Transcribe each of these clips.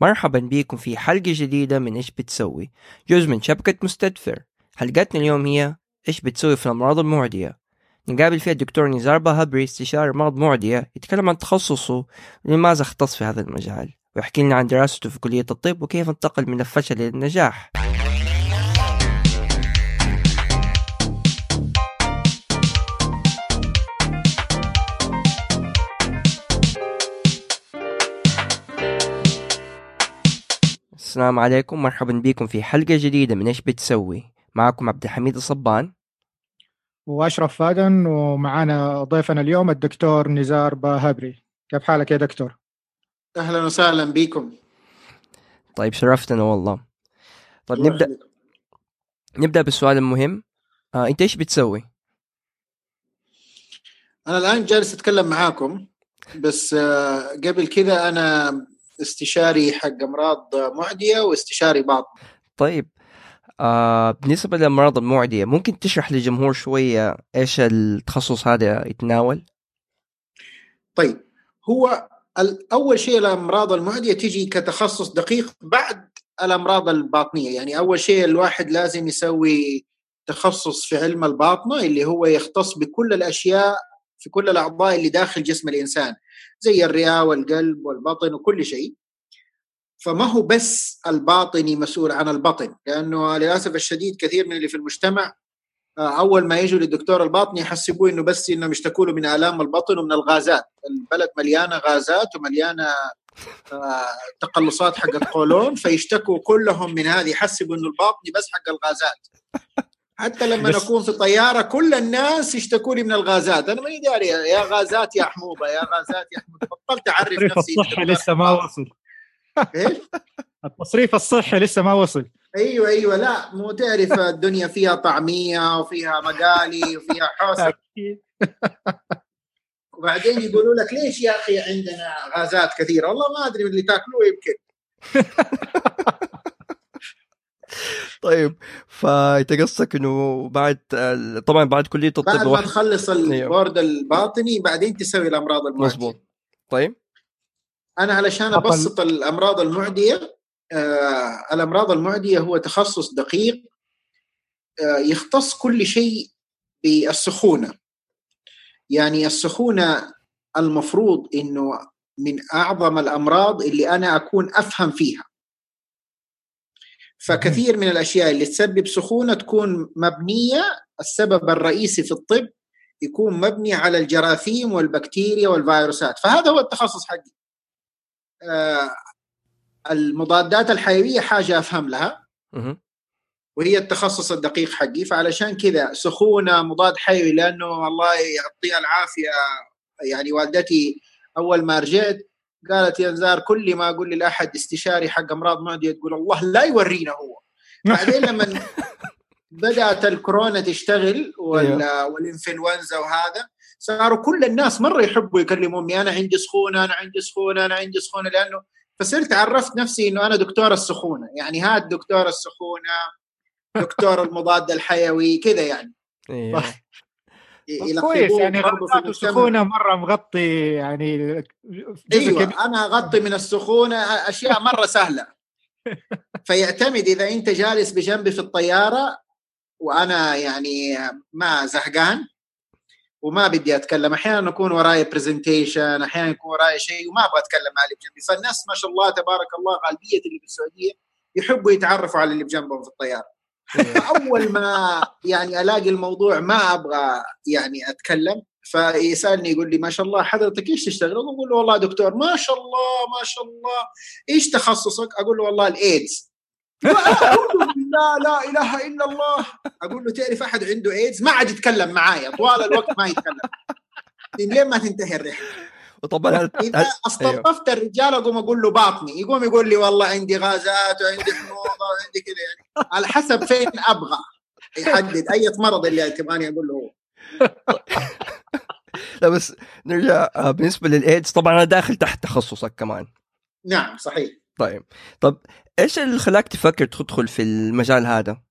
مرحبا بكم في حلقة جديدة من إيش بتسوي؟ جزء من شبكة مستدفر. حلقتنا اليوم هي إيش بتسوي في الأمراض المعدية. نقابل فيها الدكتور نزار بهبري استشاري أمراض معدية يتكلم عن تخصصه ولماذا اختص في هذا المجال ويحكي لنا عن دراسته في كلية الطب وكيف انتقل من الفشل إلى النجاح. السلام عليكم مرحبا بكم في حلقة جديدة من إيش بتسوي؟ معكم عبد الحميد الصبان. وأشرف فادن ومعانا ضيفنا اليوم الدكتور نزار باهبري. كيف حالك يا دكتور؟ أهلا وسهلا بكم. طيب شرفتنا والله. طيب نبدأ نبدأ بالسؤال المهم. آه، أنت إيش بتسوي؟ أنا الآن جالس أتكلم معاكم بس آه، قبل كذا أنا استشاري حق أمراض معدية واستشاري باطن. طيب آه بالنسبة للأمراض المعدية ممكن تشرح للجمهور شوية إيش التخصص هذا يتناول؟ طيب هو ال- أول شيء الأمراض المعدية تجي كتخصص دقيق بعد الأمراض الباطنية. يعني أول شيء الواحد لازم يسوي تخصص في علم الباطنة اللي هو يختص بكل الأشياء في كل الأعضاء اللي داخل جسم الإنسان. زي الرئة والقلب والبطن وكل شيء فما هو بس الباطني مسؤول عن البطن لأنه للأسف الشديد كثير من اللي في المجتمع آه، أول ما يجوا للدكتور الباطني يحسبوه إنه بس إنهم يشتكوا له من آلام البطن ومن الغازات، البلد مليانة غازات ومليانة آه، تقلصات حقت قولون فيشتكوا كلهم من هذه يحسبوا إنه الباطني بس حق الغازات. حتى لما نكون في طيارة كل الناس يشتكوا لي من الغازات، أنا ماني داري يا غازات يا حموضة يا غازات يا حموضة، بطلت أعرف نفسي. الصحي لسه ما وصل. إيش؟ التصريف الصحي لسه ما وصل. أيوه أيوه. لا مو تعرف الدنيا فيها طعمية وفيها مقالي وفيها حوسة. وبعدين يقولوا لك ليش يا أخي عندنا غازات كثيرة؟ والله ما أدري من اللي تاكلوه يمكن. طيب فأنت قصدك إنه بعد طبعا بعد كلية بعد الطب ما واحد تخلص البورد الباطني بعدين تسوي الأمراض المعدية. مظبوط. طيب. أنا علشان أقل- أبسط الأمراض المعدية آه الأمراض المعدية هو تخصص دقيق آه يختص كل شيء بالسخونة. يعني السخونة المفروض إنه من أعظم الأمراض اللي أنا أكون أفهم فيها. فكثير من الأشياء اللي تسبب سخونة تكون مبنية السبب الرئيسي في الطب يكون مبني على الجراثيم والبكتيريا والفيروسات. فهذا هو التخصص حقي. آه، المضادات الحيوية حاجة أفهم لها. وهي التخصص الدقيق حقي. فعلشان كذا سخونة مضاد حيوي لأنه الله يعطيها العافية يعني والدتي أول ما رجعت قالت يا نزار كل ما أقول لاحد استشاري حق أمراض معدية تقول الله لا يورينا هو. بعدين لما بدأت الكورونا تشتغل وال- والإنفلونزا وهذا صاروا كل الناس مرة يحبوا يكلموا امي أنا عندي سخونة أنا عندي سخونة أنا عندي سخونة لأنه فصرت عرفت نفسي إنه أنا دكتور السخونة. يعني هاد دكتور السخونة دكتور المضاد الحيوي كذا يعني. يلقبوه كويس يعني المجتمع. السخونة مرة مغطي يعني جزء أيوه كبير. أنا أغطي من السخونة أشياء مرة سهلة. فيعتمد إذا أنت جالس بجنبي في الطيارة وأنا يعني ما زهقان وما بدي أتكلم. أحيانا يكون وراي برزنتيشن أحيانا يكون وراي شيء وما أبغى أتكلم مع اللي بجنبي. فالناس ما شاء الله تبارك الله غالبية اللي في السعودية يحبوا يتعرفوا على اللي بجنبهم في الطيارة. فأول ما يعني ألاقي الموضوع ما أبغى يعني أتكلم فيسألني يقول لي ما شاء الله حضرتك إيش تشتغل؟ أقول له والله دكتور ما شاء الله ما شاء الله. إيش تخصصك؟ أقول له والله الإيدز. لا لا إله إلا الله. أقول له تعرف أحد عنده إيدز؟ ما عاد يتكلم معايا طوال الوقت ما يتكلم. لين ما تنتهي الرحلة. وطبعا هل- اذا استلطفت الرجال أقوم أقول له باطني. يقوم يقول لي والله عندي غازات وعندي حموضة وعندي كذا يعني. على حسب فين أبغى. يحدد. أي مرض اللي تبغاني أقول له هو. لا بس نرجع آه، بالنسبة للإيدز طبعا أنا داخل تحت تخصصك كمان. نعم صحيح. طيب. طب إيش اللي خلاك تفكر تدخل في المجال هذا؟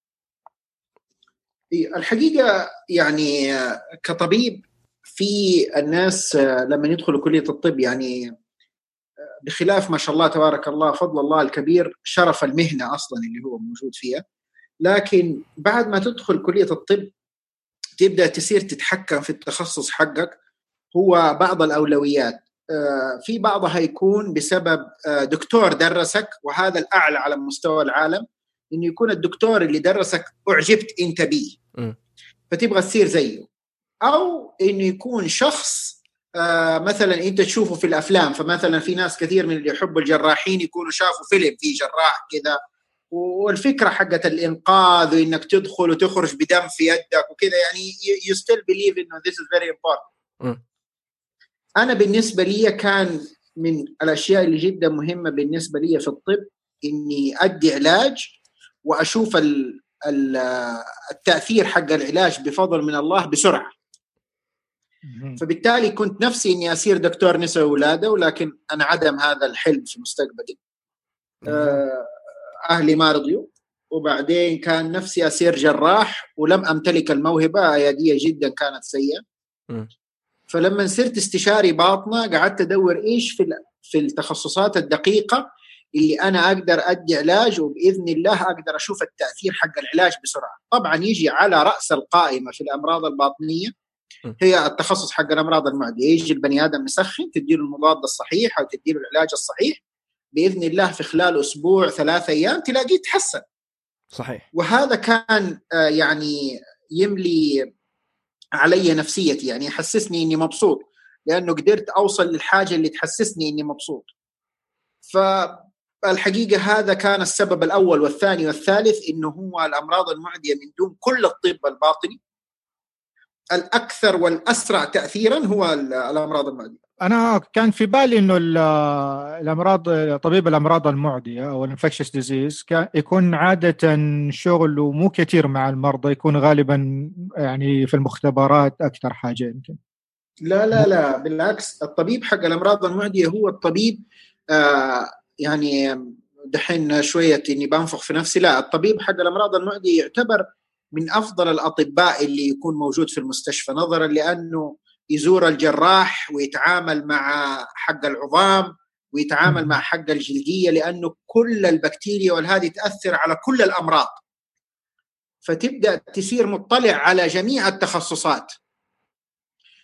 الحقيقة يعني آه، كطبيب في الناس آه، لما يدخلوا كلية الطب يعني آه، بخلاف ما شاء الله تبارك الله فضل الله الكبير شرف المهنة أصلا اللي هو موجود فيها. لكن بعد ما تدخل كلية الطب تبدأ تصير تتحكم في التخصص حقك هو بعض الأولويات. آه، في بعضها يكون بسبب دكتور درسك وهذا الأعلى على مستوى العالم إنه يكون الدكتور اللي درسك أعجبت أنت به فتبغى تصير زيه. أو إنه يكون شخص آه مثلا أنت تشوفه في الأفلام فمثلا في ناس كثير من اللي يحبوا الجراحين يكونوا شافوا فيلم فيه جراح كذا والفكرة حقت الإنقاذ وإنك تدخل وتخرج بدم في يدك وكذا يعني you still believe إنه this is very important أنا بالنسبة لي كان من الأشياء اللي جدا مهمة بالنسبة لي في الطب إني أدي علاج وأشوف ال ال التأثير حق العلاج بفضل من الله بسرعة. فبالتالي كنت نفسي إني اصير دكتور نساء ولادة ولكن أنا عدم هذا الحلم في مستقبلي. آه، أهلي ما رضيوا وبعدين كان نفسي اصير جراح ولم أمتلك الموهبة اياديه جدا كانت سيئة. فلما صرت استشاري باطنة قعدت أدور إيش في في التخصصات الدقيقة اللي أنا أقدر أدي علاج وبإذن الله أقدر أشوف التأثير حق العلاج بسرعة. طبعا يجي على رأس القائمة في الأمراض الباطنية هي التخصص حق الأمراض المعدية. يجي البني آدم مسخن تديله المضاد الصحيح أو تديله العلاج الصحيح بإذن الله في خلال أسبوع ثلاثة أيام تلاقيه تحسن. صحيح. وهذا كان آه، يعني يملي علي نفسيتي يعني يحسسني إني مبسوط لأنه قدرت أوصل للحاجة اللي تحسسني إني مبسوط. فالحقيقة هذا كان السبب الأول والثاني والثالث إنه هو الأمراض المعدية من دون كل الطب الباطني الأكثر والأسرع تاثيرا هو الأمراض المعدية. أنا كان في بالي إنه الأمراض طبيب الأمراض المعدية أو ال infectious disease يكون عادة شغله مو كثير مع المرضى يكون غالبا يعني في المختبرات أكثر حاجة يمكن. لا لا لا بالعكس الطبيب حق الأمراض المعدية هو الطبيب آه يعني دحين شوية إني بنفخ في نفسي لا الطبيب حق الأمراض المعدية يعتبر من أفضل الأطباء اللي يكون موجود في المستشفى نظرا لأنه يزور الجراح ويتعامل مع حق العظام ويتعامل مع حق الجلدية لأنه كل البكتيريا والهذه تأثر على كل الأمراض. فتبدأ تصير مطلع على جميع التخصصات.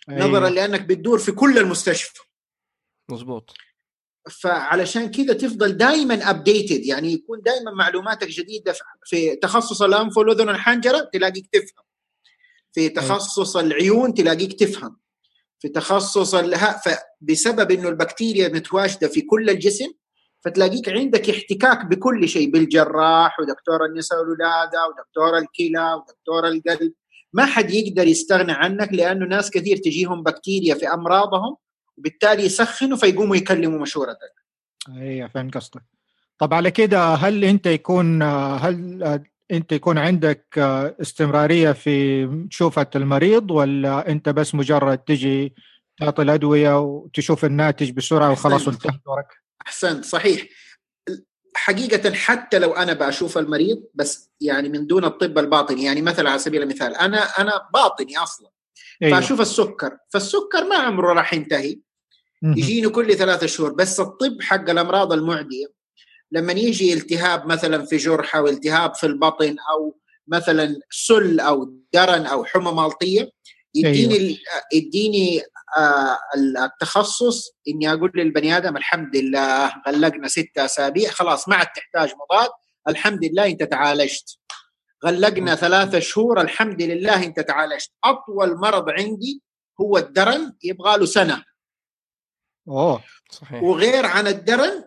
أيوة. نظرا لأنك بتدور في كل المستشفى. مظبوط. فعلشان كذا تفضل دائما ابديتد يعني يكون دائما معلوماتك جديدة في تخصص الأنف والأذن والحنجرة تلاقيك تفهم. في. تخصص العيون تلاقيك تفهم. في تخصص الها فبسبب إنه البكتيريا متواجدة في كل الجسم فتلاقيك عندك احتكاك بكل شيء بالجراح ودكتور النساء والولادة ودكتور الكلى ودكتور القلب. ما حد يقدر يستغنى عنك لأنه ناس كثير تجيهم بكتيريا في أمراضهم وبالتالي يسخنوا فيقوموا يكلموا مشورتك. أيوه فهمت قصدك. طب على كده هل أنت يكون هل أنت يكون عندك استمرارية في تشوفة المريض ولا أنت بس مجرد تجي تعطي الأدوية وتشوف الناتج بسرعة وخلاص وانتهى دورك؟ أحسنت صحيح حقيقة حتى لو أنا بشوف المريض بس يعني من دون الطب الباطني يعني مثلا على سبيل المثال أنا أنا باطني أصلا أيوه. فأشوف السكر فالسكر ما عمره راح ينتهي يجيني كل ثلاثة شهور. بس الطب حق الأمراض المعدية لما يجي التهاب مثلا في جرح أو التهاب في البطن أو مثلا سل أو درن أو حمى مالطية يديني أيوة. يديني آه التخصص إني أقول للبني آدم الحمد لله غلقنا ستة أسابيع خلاص ما عاد تحتاج مضاد الحمد لله أنت تعالجت. غلقنا ثلاثة شهور الحمد لله أنت تعالجت. أطول مرض عندي هو الدرن يبغى له سنة. أوه. صحيح. وغير عن الدرن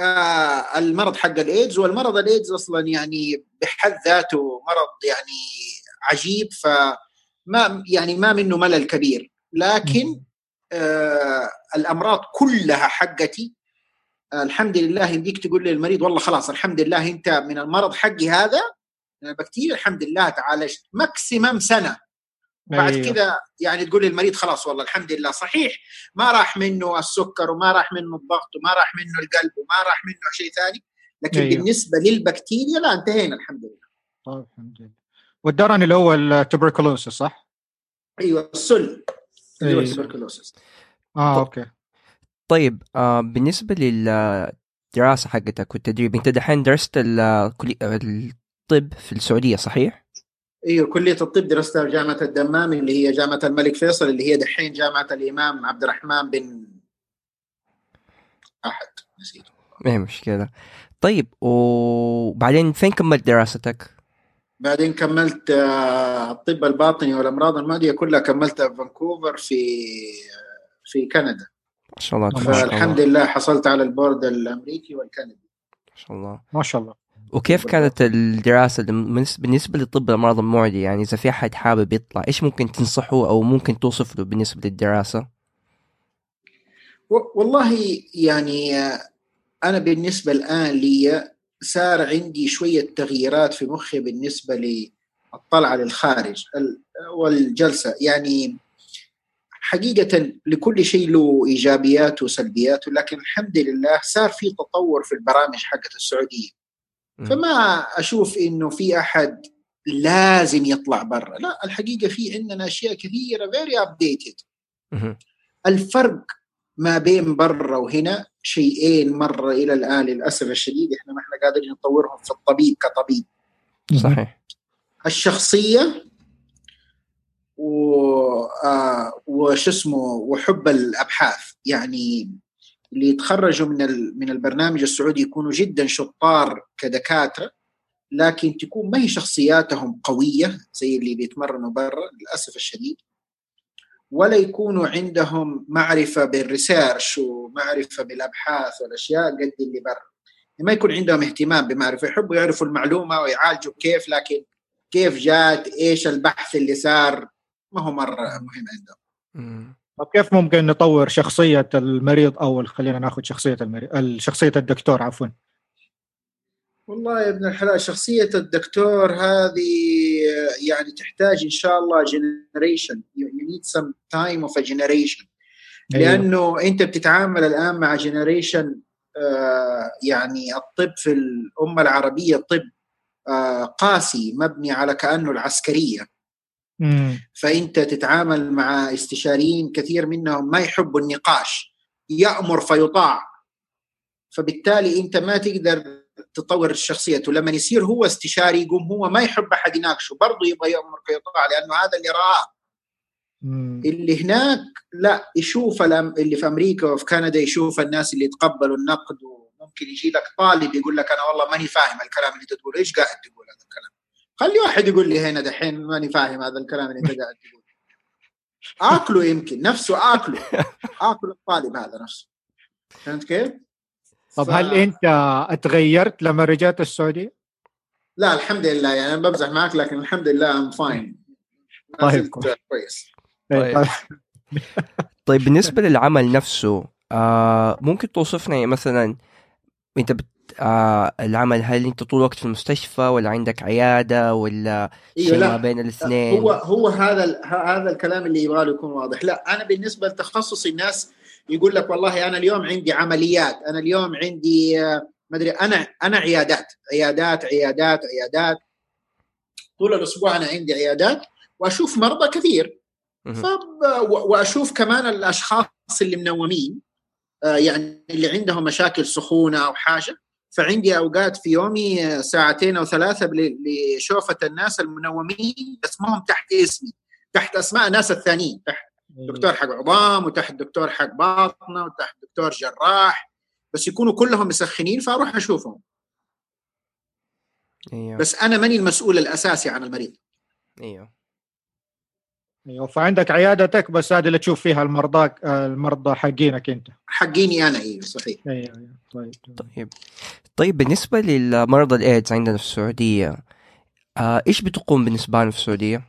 آه المرض حق الإيدز والمرض الإيدز أصلا يعني بحد ذاته مرض يعني عجيب فما يعني ما منه ملل كبير. لكن آه الأمراض كلها حقتي. آه الحمد لله يمديك تقول للمريض والله خلاص الحمد لله أنت من المرض حقي هذا من البكتيريا الحمد لله تعالجت. ماكسيمم سنة. بعد أيوه. كذا يعني تقول للمريض خلاص والله الحمد لله صحيح ما راح منه السكر وما راح منه الضغط وما راح منه القلب وما راح منه شيء ثاني لكن أيوه. بالنسبة للبكتيريا لا انتهينا الحمد لله طيب الحمد لله والدرن اللي هو ال tuberculosis صح؟ أيوه السل اللي هو أيوه. التبركلوسس آه أوكي طيب آه بالنسبة للدراسة حقتك والتدريب أنت دحين درست ال- كلي- الطب في السعودية صحيح؟ أيوه كلية الطب درستها في جامعة الدمام اللي هي جامعة الملك فيصل اللي هي دحين جامعة الإمام عبد الرحمن بن أحد. نسيت. ما هي مشكلة. طيب وبعدين فين كملت دراستك؟ بعدين كملت آه، الطب الباطني والأمراض المعدية كلها كملتها في فانكوفر في في كندا. ما شاء الله ما تبارك الله. فالحمد لله حصلت على ال board الأمريكي والكندي. ما شاء الله. ما شاء الله. وكيف كانت الدراسة بالنس- بالنسبة لطب الأمراض المعدية يعني إذا في أحد حابب يطلع إيش ممكن تنصحه أو ممكن توصف له بالنسبة للدراسة؟ والله يعني آه، أنا بالنسبة الآن لي صار عندي شوية تغييرات في مخي بالنسبة للطلعة للخارج ال- والجلسة يعني حقيقة لكل شيء له إيجابياته وسلبياته لكن الحمد لله صار في تطور في البرامج حقت السعودية مم. فما أشوف إنه في أحد لازم يطلع برا. لا الحقيقة في عندنا أشياء كثيرة very updated. الفرق ما بين برا وهنا شيئين مرة إلى الآن للأسف الشديد إحنا ما إحنا قادرين نطورهم في الطبيب كطبيب. صحيح. الشخصية و آه وش اسمه وحب الأبحاث. يعني اللي يتخرجوا من من البرنامج السعودي يكونوا جدا شطار كدكاترة لكن تكون ما هي شخصياتهم قوية زي اللي بيتمرنوا برا للأسف الشديد ولا يكونوا عندهم معرفة بالريسيرش ومعرفة بالأبحاث والأشياء قد اللي برا. ما يكون عندهم اهتمام بمعرفة يحبوا يعرفوا المعلومة ويعالجوا كيف لكن كيف جات إيش البحث اللي صار؟ ما هو مرة مهم عندهم. طب كيف ممكن نطور شخصية المريض أول خلينا ناخذ شخصية المريض شخصية الدكتور عفوا؟ والله يا ابن الحلال شخصية الدكتور هذه يعني تحتاج إن شاء الله you need some time of a generation. لأنه أنت بتتعامل الآن مع generation آه، يعني الطب في الأمة العربية طب آه، قاسي مبني على كأنه العسكرية. مم. فإنت تتعامل مع استشاريين كثير منهم ما يحبوا النقاش يأمر فيطاع فبالتالي أنت ما تقدر تطور شخصيته لما يصير هو استشاري يقوم هو ما يحب أحد يناقشه برضه يبغى يأمر فيطاع لأنه هذا اللي راه مم. اللي هناك لا يشوف اللي في أمريكا وفي كندا يشوف الناس اللي يتقبلوا النقد وممكن يجي لك طالب يقول لك أنا والله ماني فاهم الكلام اللي تقوله إيش قاعد تقول هذا الكلام خلي واحد يقول لي هنا دحين ماني فاهم هذا الكلام اللي انت قاعد تقوله آكله يمكن نفسه آكله آكل الطالب هذا نفسه فهمت كيف؟ طب ف- هل أنت اتغيرت لما رجعت السعودية؟ لا الحمد لله يعني أنا بمزح معك لكن الحمد لله I'm fine طيب. كويس طيب. طيب بالنسبة للعمل نفسه آه ممكن توصفنا مثلا أنت بت آه العمل هل أنت طول الوقت في المستشفى ولا عندك عيادة ولا إيوه شيء ما بين الاثنين؟ هو هو هذا هذا الكلام اللي يبغى له يكون واضح. لا أنا بالنسبة لتخصصي الناس يقول لك والله أنا اليوم عندي عمليات أنا اليوم عندي آه، ما أدري أنا أنا عيادات عيادات عيادات عيادات. طول الأسبوع أنا عندي عيادات وأشوف مرضى كثير. وأشوف كمان الأشخاص اللي منومين آه، يعني اللي عندهم مشاكل سخونة أو حاجة. فعندي أوقات في يومي آه، ساعتين أو ثلاثة ل- لشوفة الناس المنومين بس ما هم تحت اسمي تحت أسماء الناس الثانيين تحت دكتور حق عظام وتحت دكتور حق باطنة وتحت دكتور جراح بس يكونوا كلهم مسخنين فأروح أشوفهم. أيوه بس أنا ماني المسؤول الأساسي عن المريض. أيوه أيوه فعندك عيادتك بس هذه اللي تشوف فيها المرضى المرضى حقينك أنت. حقيني أنا أيوه صحيح. أيوه أيوه طيب. طيب. طيب بالنسبة للمرضى الإيدز عندنا في السعودية آه إيش بتقوم بالنسبة لنا في السعودية؟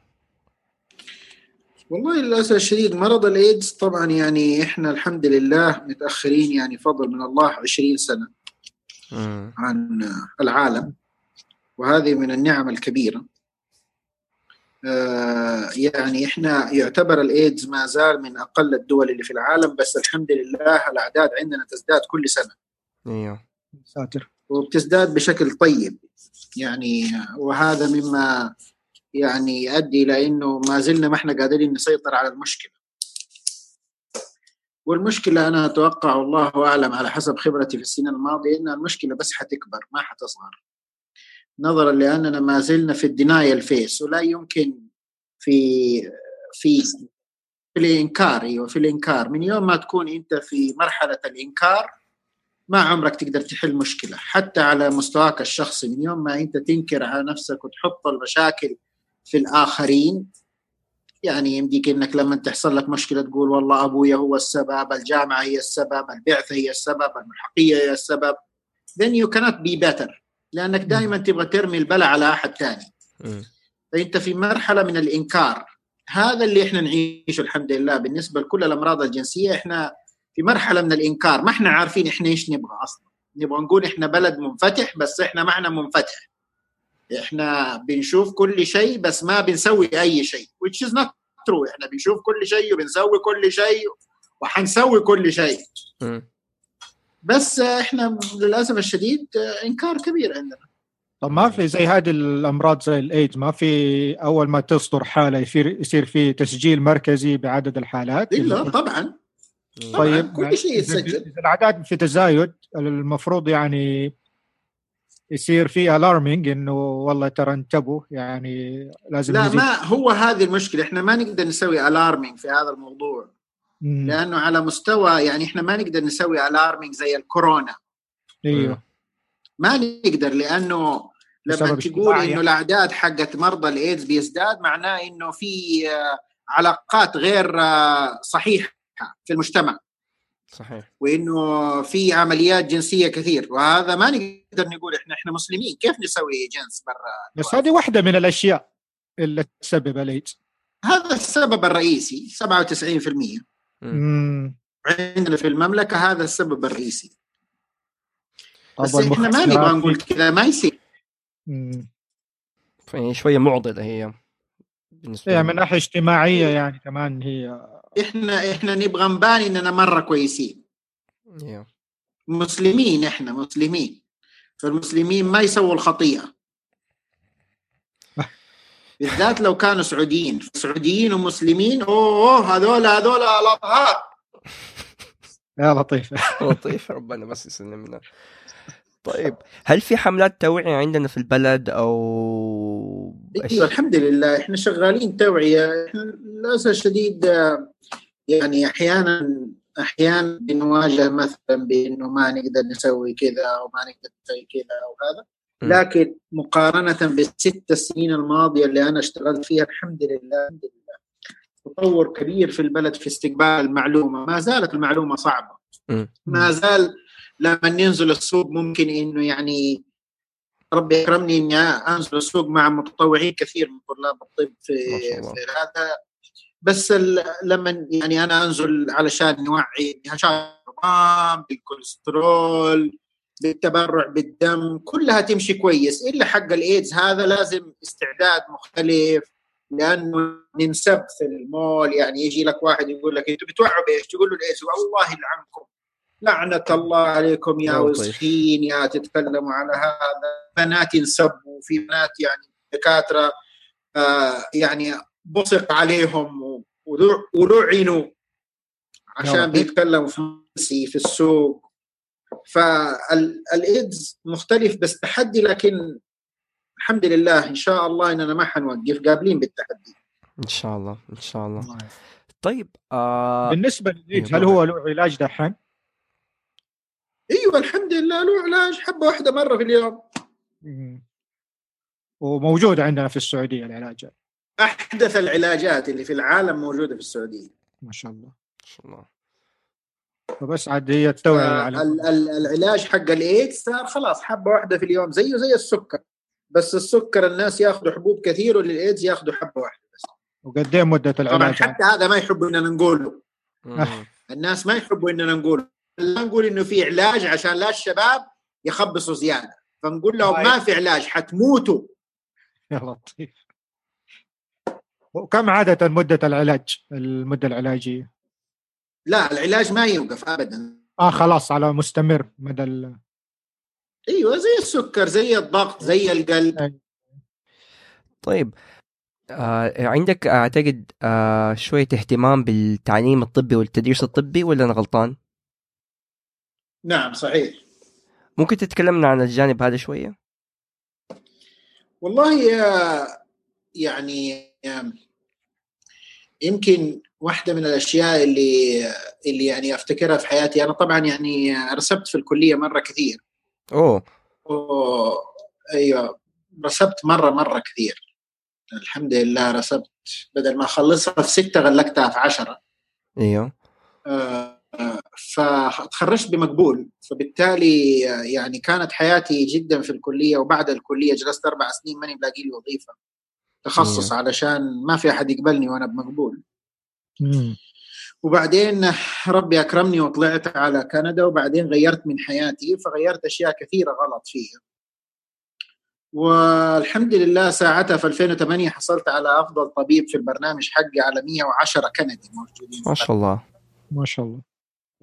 والله للأسف الشديد مرض الايدز طبعا يعني إحنا الحمد لله متأخرين يعني فضل من الله 20 سنة مم. عن العالم وهذه من النعم الكبيرة آه، يعني إحنا يعتبر الايدز ما زال من أقل الدول اللي في العالم بس الحمد لله الأعداد عندنا تزداد كل سنة أيوه ساتر وبتزداد بشكل طيب. يعني وهذا مما يعني يؤدي إلى إنه ما زلنا ما إحنا قادرين نسيطر على المشكلة. والمشكلة أنا أتوقع والله أعلم على حسب خبرتي في السنين الماضية إن المشكلة بس حتكبر ما حتصغر. نظرا لأننا ما زلنا في الدناية فيس ولا يمكن في في في الإنكار أيوه في الإنكار. من يوم ما تكون أنت في مرحلة الإنكار ما عمرك تقدر تحل مشكلة. حتى على مستواك الشخصي من يوم ما أنت تنكر على نفسك وتحط المشاكل في الآخرين يعني يمديك إنك لما تحصل لك مشكلة تقول والله ابويا هو السبب، الجامعة هي السبب، البعثة هي السبب، الملحقية هي السبب. then you cannot be better لأنك دائما تبغى ترمي البلاء على أحد ثاني. فأنت في مرحلة من الإنكار. هذا اللي إحنا نعيشه الحمد لله. بالنسبة لكل الأمراض الجنسية إحنا في مرحلة من الإنكار. ما إحنا عارفين إحنا إيش نبغى أصلا. نبغى نقول إحنا بلد منفتح بس إحنا ما إحنا منفتح. إحنا بنشوف كل شيء بس ما بنسوي أي شيء which is not true. إحنا بنشوف كل شيء وبنسوي كل شيء وحنسوي كل شيء. بس إحنا للأسف الشديد إنكار كبير عندنا. طب ما في زي هذه الأمراض زي الإيدز ما في أول ما تصدر حالة يصير يصير في تسجيل مركزي بعدد الحالات؟ إلا طبعا. طيب كل شيء يتسجل. إذا الأعداد في تزايد المفروض يعني يصير في الارمينج إنه والله ترى انتبهوا يعني لازم لا نزيد. ما هو هذه المشكلة. إحنا ما نقدر نسوي ال alarming في هذا الموضوع. مم. لأنه على مستوى يعني إحنا ما نقدر نسوي ال alarming زي الكورونا. أيوه. ما نقدر لأنه لما تقول. إنه الأعداد حقت مرضى الايدز بيزداد معناه إنه في آه، علاقات غير آه، صحيحة. في المجتمع. صحيح. وإنه في عمليات جنسية كثير. وهذا ما نقدر نقول إحنا إحنا مسلمين. كيف نسوي جنس برا بس هذه واحدة من الأشياء اللي تسبب الايدز هذا السبب الرئيسي 97% مم. عندنا في المملكة هذا السبب الرئيسي. بس إحنا ما نبغى نقول كذا ما يصير. يعني شوية معضلة هي بالنسبة يعني لي. من ناحية اجتماعية يعني كمان هي إحنا إحنا نبغى نبان اننا مرة كويسين. يا. مسلمين إحنا مسلمين. فالمسلمين ما يسووا الخطيئة. بالذات لو كانوا سعوديين. سعوديين ومسلمين أوه هذول هذول الاطهار يا لطيف لطيف ربنا بس يسلمنا. طيب هل في حملات توعية عندنا في البلد أو أيوه الحمد لله. إحنا شغالين توعية. إحنا للأسف الشديد آه، يعني أحيانا أحيانا بنواجه مثلا بإنه ما نقدر نسوي كذا أو ما نقدر نسوي كذا أو هذا. لكن مقارنة بالست سنين الماضية اللي أنا اشتغلت فيها الحمد لله الحمد لله تطور كبير في البلد في استقبال المعلومة ما زالت المعلومة صعبة. ما زال لما ننزل السوق ممكن إنه يعني ربي يكرمني إني أنزل السوق مع متطوعين كثير من طلاب الطب في. في هذا بس لما يعني أنا أنزل علشان نوعي الرمام بالكوليسترول بالتبرع بالدم كلها تمشي كويس. إلا حق الإيدز هذا لازم استعداد مختلف لأنه ننسب في المول. يعني يجي لك واحد يقول لك أنتوا بتوعوا بإيش؟ تقول له الإيدز. والله يلعنكم. لعنة الله عليكم يا. وسخين يا تتكلموا على هذا. بنات ينسبوا في بنات يعني دكاترة آه يعني بصق عليهم ولعنوا عشان. بيتكلموا في في السوق فالايدز مختلف بس تحدي لكن الحمد لله إن شاء الله إننا ما حنوقف قابلين بالتحدي إن شاء الله إن شاء الله طيب آه بالنسبة للإيدز. هل هو له علاج دحين؟ أيوه الحمد لله له علاج حبة واحدة مرة في اليوم. وموجود عندنا في السعودية العلاج. أحدث العلاجات اللي في العالم موجودة في السعودية. ما شاء الله. ان شاء الله. فبس عاد هي التوعية على ال- ال- العلاج حق الإيدز صار خلاص حبة واحدة في اليوم زيه زي السكر. بس السكر الناس ياخذوا حبوب كثير وللإيدز ياخذوا حبة واحدة بس. وقد إيه مده طبعا العلاج حتى هذا ما يحبوا إننا نقوله. مم. الناس ما يحبوا إننا نقول لا نقول إنه في علاج عشان لا الشباب يخبصوا زيادة. فنقول لهم طيب. ما في علاج حتموتوا. يا لطيف. وكم عادة مدة العلاج المدة العلاجية؟ لا العلاج ما يوقف ابدا آه خلاص على مستمر مدى ال... أيوه زي السكر زي الضغط زي القلب طيب آه عندك أعتقد آه شوية اهتمام بالتعليم الطبي والتدريس الطبي ولا أنا غلطان؟ نعم صحيح ممكن تتكلمنا عن الجانب هذا شوية؟ والله يعني آه، يمكن واحدة من الأشياء اللي اللي يعني أفتكرها في حياتي أنا طبعا يعني رسبت في الكلية مرة كثير. أوه. أوه أيوة رسبت مرة مرة كثير. الحمد لله رسبت. بدل ما أخلصها في ستة غلقتها في عشرة. أيوه. آه، آه، فتخرجت بمقبول. فبالتالي آه، يعني كانت حياتي جدا في الكلية وبعد الكلية جلست أربع سنين ماني بلاقي لي وظيفة. تخصص أيوة. علشان ما في أحد يقبلني وأنا بمقبول. مم. وبعدين ربي أكرمني وطلعت على كندا وبعدين غيرت من حياتي فغيرت أشياء كثيرة غلط فيها. والحمد لله ساعتها في 2008 حصلت على أفضل طبيب في البرنامج حقي على 110 كندي موجودين. ما شاء الله. ما شاء الله.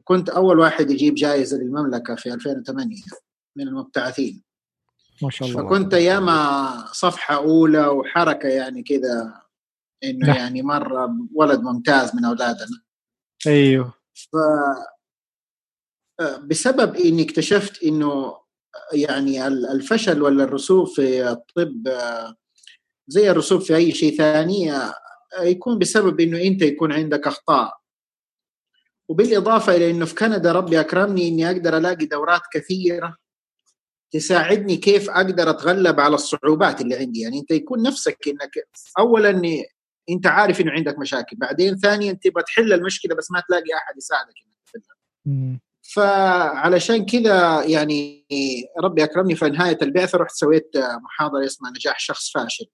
كنت أول واحد يجيب جائزه للمملكة في 2008 من المبتعثين. ما شاء الله. فكنت ايامها صفحة أولى وحركة يعني كذا إنه نعم. يعني مرة ولد ممتاز من أولادنا. أيوه. ف بسبب إني اكتشفت إنه يعني الفشل ولا الرسوب في الطب زي الرسوب في أي شيء ثاني يكون بسبب إنه أنت يكون عندك أخطاء. وبالإضافة إلى إنه في كندا ربي أكرمني إني أقدر ألاقي دورات كثيرة تساعدني كيف أقدر أتغلب على الصعوبات اللي عندي. يعني أنت يكون نفسك إنك اولا أنت عارف إنه عندك مشاكل بعدين ثانيا تبغى تحل المشكلة بس ما تلاقي أحد يساعدك إنك تحلها. فعلشان كذا يعني ربي أكرمني في نهاية البعثة رحت سويت محاضرة اسمها نجاح شخص فاشل.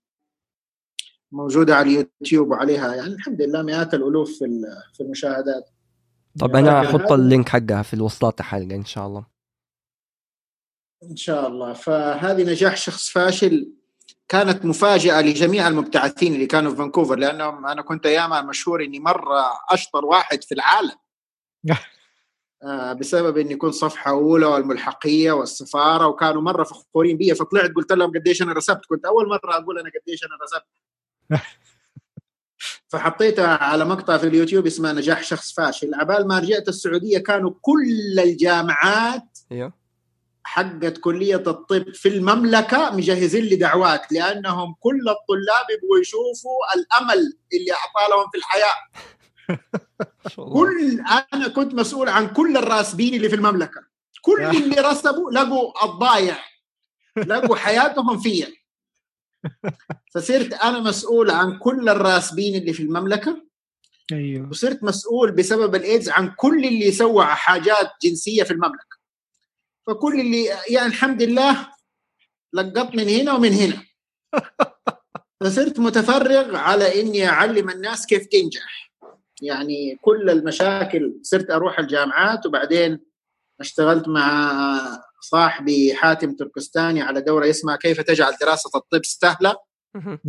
موجودة على اليوتيوب وعليها يعني الحمد لله مئات الألوف في ال- في المشاهدات. طب أنا لكن أحط ال link حقها في الوصلات الحلقة إن شاء الله. إن شاء الله. فهذه نجاح شخص فاشل كانت مفاجأة لجميع المبتعثين اللي كانوا في فانكوفر لأنهم أنا كنت أيامها مشهور إني مرة أشطر واحد في العالم. آه، بسبب إني كنت صفحة أولى والملحقية والسفارة وكانوا مرة فخورين بي فطلعت قلت لهم قديش أنا رسبت كنت أول مرة أقول أنا قديش أنا رسبت. فحطيتها على مقطع في اليوتيوب اسمه نجاح شخص فاشل. عبال ما رجعت السعودية كانوا كل الجامعات أيوه. حقت كلية الطب في المملكة مجهزين لي دعوات لأنهم كل الطلاب يبغوا يشوفوا الأمل اللي أعطاه لهم في الحياة. كل أنا كنت مسؤول عن كل الراسبين اللي في المملكة. كل اللي رسبوا لقوا الضايع لقوا حياتهم فيا. فصرت أنا مسؤول عن كل الراسبين اللي في المملكة. أيوه. وصرت مسؤول بسبب الإيدز عن كل اللي سوى حاجات جنسية في المملكة. فكل اللي يعني الحمد لله لقط من هنا ومن هنا فصرت متفرغ على إني أعلم الناس كيف تنجح يعني كل المشاكل صرت أروح الجامعات وبعدين اشتغلت مع صاحبي حاتم تركستاني على دورة اسمها كيف تجعل دراسة الطب سهلة.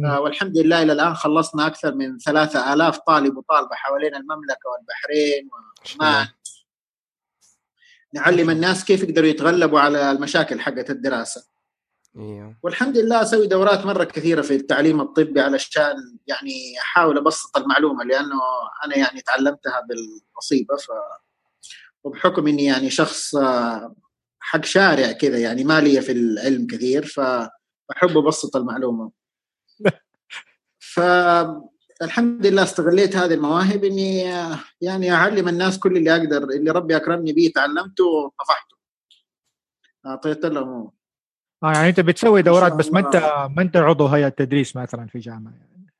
آه، والحمد لله إلى الآن خلصنا أكثر من ثلاثة آلاف طالب وطالبة حوالين المملكة والبحرين. وعمان نعلم الناس كيف يقدروا يتغلبوا على المشاكل حقت الدراسة. أيوه والحمد لله أسوي دورات مرة كثيرة في التعليم الطبي علشان يعني أحاول أبسط المعلومة لأنه أنا يعني تعلمتها بالمصيبه ف وبحكم إني يعني شخص آه، حق شارع كذا يعني ما لي في العلم كثير فاحب أبسط المعلومة. فالحمد لله استغليت هذه المواهب إني آه، يعني أعلم الناس كل اللي أقدر اللي ربي أكرمني به تعلمته وطفحته. أعطيت لهم. آه يعني أنت بتسوي ما دورات بس ما أنت. ما أنت عضو هيئة تدريس مثلا في جامعة يعني.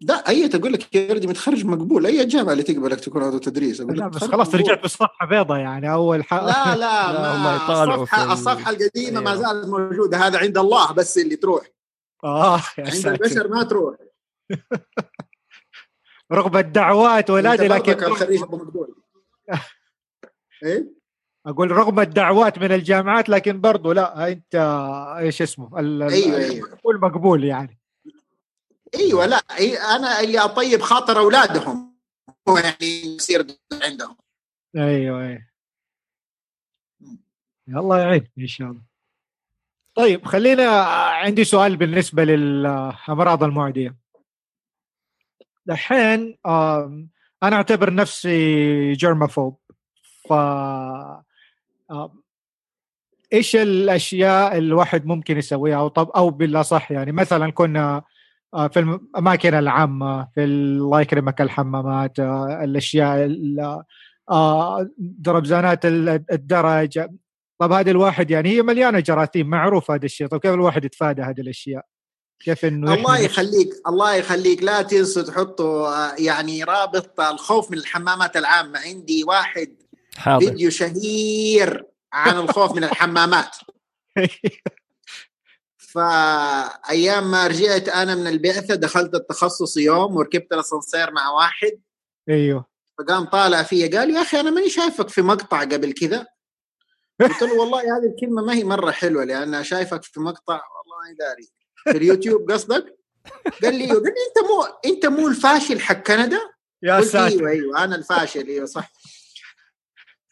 لا أي تقول لك يا ولدي متخرج مقبول. أي جامعة اللي تقبلك تكون عضو تدريس؟ أقول لا بس خلاص مقبول. رجعت بالصفحة بيضاء يعني. أول حاجة لا لا, لا، ما الصفحة ال- الصفحة القديمة ما أيوه. زالت موجودة. هذا عند الله بس اللي تروح. آه يا عند ساتر. البشر ما تروح. رغم الدعوات ولادي لكن برضك الخريج أبو إيه؟ أقول رغم الدعوات من الجامعات لكن برضو لا أنت إيش اسمه؟ ال- أيوة. المقبول مقبول يعني. أيوه لا أنا اللي أطيب خاطر أولادهم هو يعني يصير عندهم. أيوه أيوه. الله يعين إن شاء الله. طيب خلينا عندي سؤال بالنسبة للأمراض المعدية. دحين أنا أعتبر نفسي جيرمافوب ف إيش الأشياء الواحد ممكن يسويها؟ أو طب أو بالأصح يعني مثلا كنا آه، في الاماكن العامة في الله يكرمك الحمامات آه، الأشياء ال- آه، دربزانات ال- الدرج. طب هذه الواحد يعني هي مليانة جراثيم معروف هذا الشيء. طب كيف الواحد يتفادى هذه الأشياء؟ كيف إنه الله يخليك الله يخليك لا تنسوا تحطوا آه، يعني رابط الخوف من الحمامات العامة. عندي واحد حاضر. فيديو شهير عن الخوف من الحمامات. فأيام ما رجعت أنا من البعثة دخلت التخصص يوم وركبت الأسانسير مع واحد. أيوه. فقام طالع فيا قال يا أخي أنا ماني شايفك في مقطع قبل كذا. قلت له والله هذه الكلمة ما هي مرة حلوة لأن شايفك في مقطع والله ما داري في اليوتيوب قصدك؟ قال لي قال لي أنت مو أنت مو الفاشل حق كندا؟ يا ساتر. أيوه أيوه أنا الفاشل أيوه صح.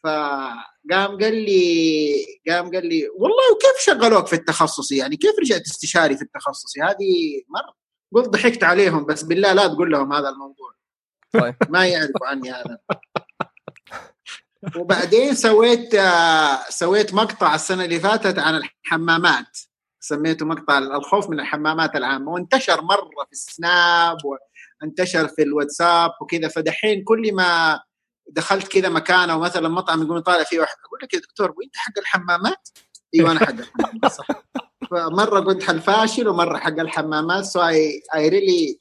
فقام قال لي قام قال لي والله وكيف شغلوك في التخصصي يعني؟ كيف رجعت استشاري في التخصصي هذه مره قلت ضحكت عليهم بس بالله لا تقول لهم هذا الموضوع. طيب. ما يعرفوا عني هذا. وبعدين سويت آه، سويت مقطع السنة اللي فاتت عن الحمامات. سميته مقطع الخوف من الحمامات العامة وانتشر مرة في السناب وانتشر في الواتساب وكذا. فدحين كل ما دخلت كذا مكان أو مثلا مطعم يقوم طالع فيه واحد أقول لك يا دكتور وانت حق الحمامات؟ أيوه أنا حق الحمامات صح. فمرة قلت الفاشل ومرة حق الحمامات so I I really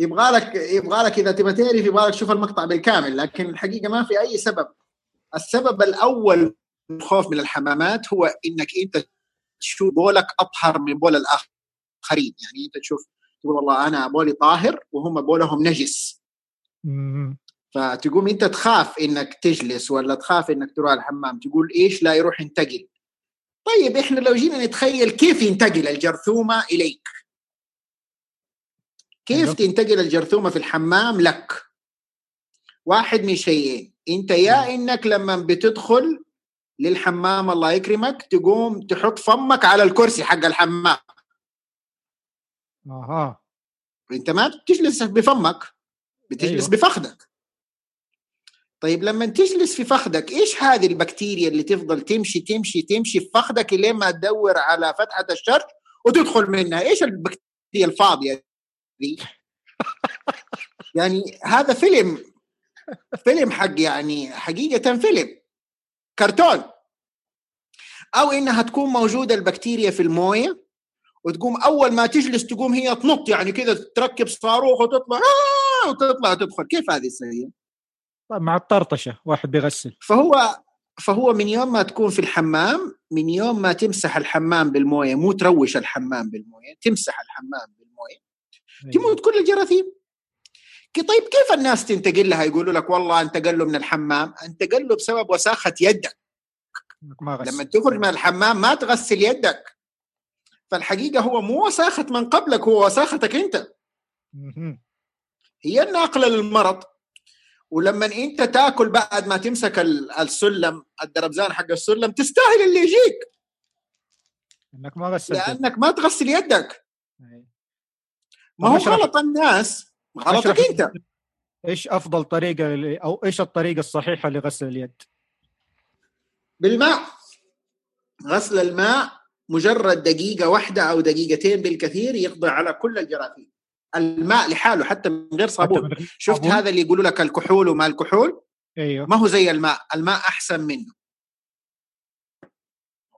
يبغى لك يبغى لك إذا تبغى تعرف يبغى لك تشوف المقطع بالكامل لكن الحقيقة ما في أي سبب. السبب الأول الخوف من الحمامات هو إنك أنت تشوف بولك أطهر من بول الآخرين. يعني أنت تشوف تقول والله أنا بولي طاهر وهم بولهم نجس. فتقوم أنت تخاف إنك تجلس ولا تخاف إنك تروح الحمام. تقول إيش لا يروح ينتقل. طيب إحنا لو جينا نتخيل كيف ينتقل الجرثومة إليك؟ كيف. تنتقل الجرثومة في الحمام لك؟ واحد من شيئين. أنت يا إنك لما بتدخل للحمام الله يكرمك تقوم تحط فمك على الكرسي حق الحمام. أها. أنت ما بتجلس بفمك بتجلس أيوه. بفخذك طيب لما تجلس في فخذك إيش هذه البكتيريا اللي تفضل تمشي تمشي تمشي في فخذك لين ما تدور على فتحة الشرج وتدخل منها؟ إيش البكتيريا الفاضية دي؟ يعني هذا فيلم فيلم حق يعني حقيقة فيلم. كرتون. أو إنها تكون موجودة البكتيريا في الموية وتقوم أول ما تجلس تقوم هي تنط يعني كذا تركب صاروخ وتطلع آه وتطلع وتدخل كيف هذه السيئة؟ طيب مع الطرطشة واحد بيغسل. فهو فهو من يوم ما تكون في الحمام من يوم ما تمسح الحمام بالموية مو تروش الحمام بالموية تمسح الحمام بالموية تموت كل الجراثيم. طيب كيف الناس تنتقل لها؟ يقولوا لك والله انتقل له من الحمام انتقل له بسبب وساخة يدك. ما غسل. لما تخرج من الحمام ما تغسل يدك. فالحقيقة هو مو وساخة من قبلك هو وساختك أنت. هي الناقلة للمرض. ولما أنت تأكل بعد ما تمسك ال- السلم الدربزان حق السلم تستاهل اللي يجيك. إنك ما غسلت. لأنك ما تغسل يدك. أي. ما هو اشرح- غلط الناس. غلطك أنت. إيش أفضل طريقة ل- أو إيش الطريقة الصحيحة لغسل اليد؟ بالماء. غسل الماء مجرد دقيقة واحدة أو دقيقتين بالكثير يقضي على كل الجراثيم. الماء لحاله حتى من غير صابون. شفت صابون؟ هذا اللي يقولوا لك الكحول وما الكحول؟ أيوه. ما هو زي الماء. الماء أحسن منه.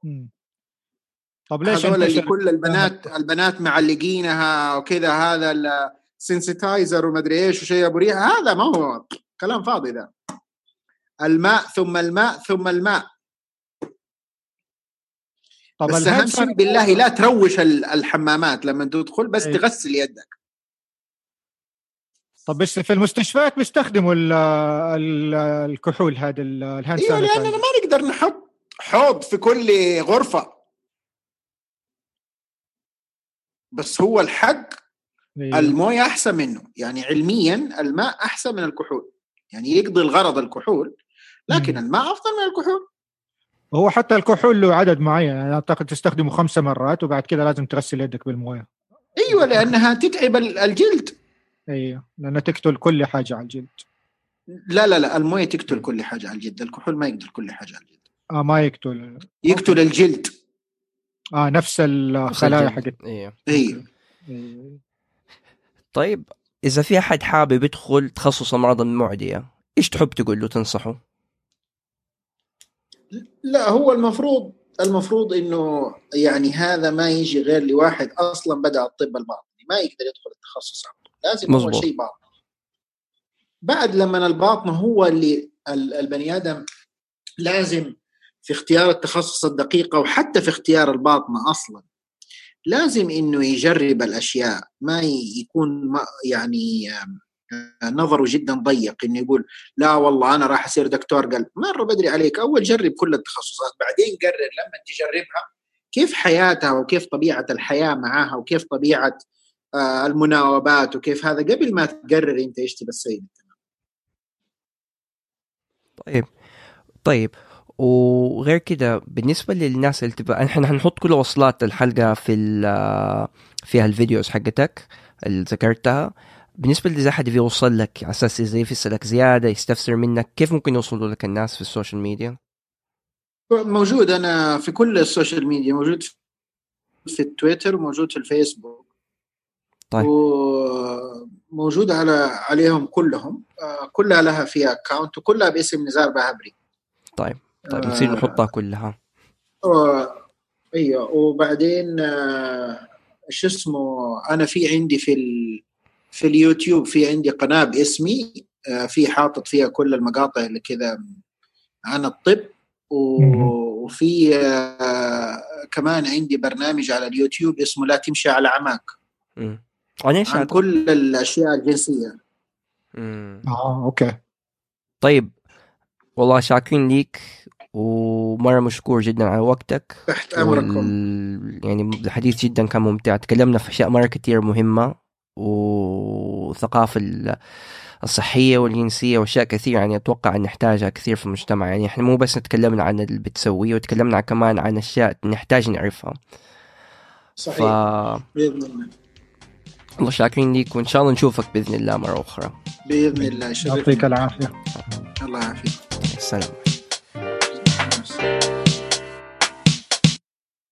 مم. طب ليش هذول اللي كل البنات البنات معلقينها وكذا هذا ال sanitizer ومدري إيش وشيء أبو ريحة. هذا ما هو كلام فاضي ذا. الماء ثم الماء ثم الماء. طب بس اهم شيء بالله لا تروش ال- الحمامات لما تدخل بس أي. تغسل يدك. طب بس في المستشفيات بيستخدموا ال ال الكحول هذا ال- الهاند أيوه لأننا ما نقدر نحط حوض في كل غرفة. بس هو الحق. الموية أحسن منه. يعني علميا الماء أحسن من الكحول. يعني يقضي الغرض الكحول لكن مم. الماء أفضل من الكحول. هو حتى الكحول له عدد معين. يعني أعتقد تستخدمه خمسة مرات وبعد كذا لازم تغسل يدك بالموية. أيوه لأنها تتعب ال- الجلد. أيوه لأنها تقتل كل حاجة على الجلد. لا لا لا الموية تقتل كل حاجة على الجلد. الكحول ما يقتل كل حاجة على الجلد. آه ما يقتل. يقتل الجلد. آه نفس الخلايا حقت. أيوه. أيوه. إيه. طيب إذا في أحد حابب يدخل تخصص امراض المعديه إيش تحب تقول له تنصحه؟ لا هو المفروض المفروض إنه يعني هذا ما يجي غير لواحد أصلا بدأ الطب الباطني ما يقدر يدخل التخصص طول. لازم. اول شيء باطن بعد لما الباطن هو اللي ال- البني آدم لازم في اختيار التخصص الدقيقه وحتى في اختيار الباطنة أصلا لازم إنه يجرب الأشياء ما يكون ما يعني نظره جدا ضيق إنه يقول لا والله أنا راح أصير دكتور قلب مرة بدري عليك أول جرب كل التخصصات بعدين قرر لما تجربها كيف حياتها وكيف طبيعة الحياة معاها وكيف طبيعة آه، المناوبات وكيف هذا قبل ما تقرر أنت إيش تبى تسوي. طيب. طيب. وغير كده بالنسبة للناس اللي تبغى إحنا هنحط كل وصلات الحلقة في فيها ال videos حقتك اللي ذكرتها. بالنسبة لإذا حد بيوصل لك على أساس إذا يسألك زيادة يستفسر منك كيف ممكن يوصلوا لك الناس في ال social media؟ موجود. أنا في كل ال social media موجود في التويتر وموجود في الفيسبوك. طيب. وموجود على عليهم كلهم. آه، كلها لها فيها account وكلها باسم نزار بهبري. طيب. طيب نصير آه، نحطها كلها. و- إيوه. وبعدين آه، شو اسمه أنا في عندي في ال... في اليوتيوب في عندي قناة باسمي آه، في حاطط فيها كل المقاطع اللي كذا عن الطب و... وفي آه، كمان عندي برنامج على اليوتيوب اسمه لا تمشي على عماك. عن إيش عن؟ كل الأشياء الجنسية. مم. آه أوكي. طيب والله شاكرين ليك. ومرة مشكور جدا على وقتك. تحت أمركم. وال... يعني الحديث جدا كان ممتع. تكلمنا في أشياء مرة كتير مهمة وثقافة ال- الصحية والجنسية وأشياء كثير يعني أتوقع أن نحتاجها كثير في المجتمع. يعني إحنا مو بس تكلمنا عن اللي بتسويه وتكلمنا كمان عن أشياء نحتاج نعرفها. ف صحيح بإذن الله. والله شاكرين ليك وإن شاء الله نشوفك بإذن الله مرة أخرى. بإذن الله. يعطيك العافية. الله يعافيك. السلام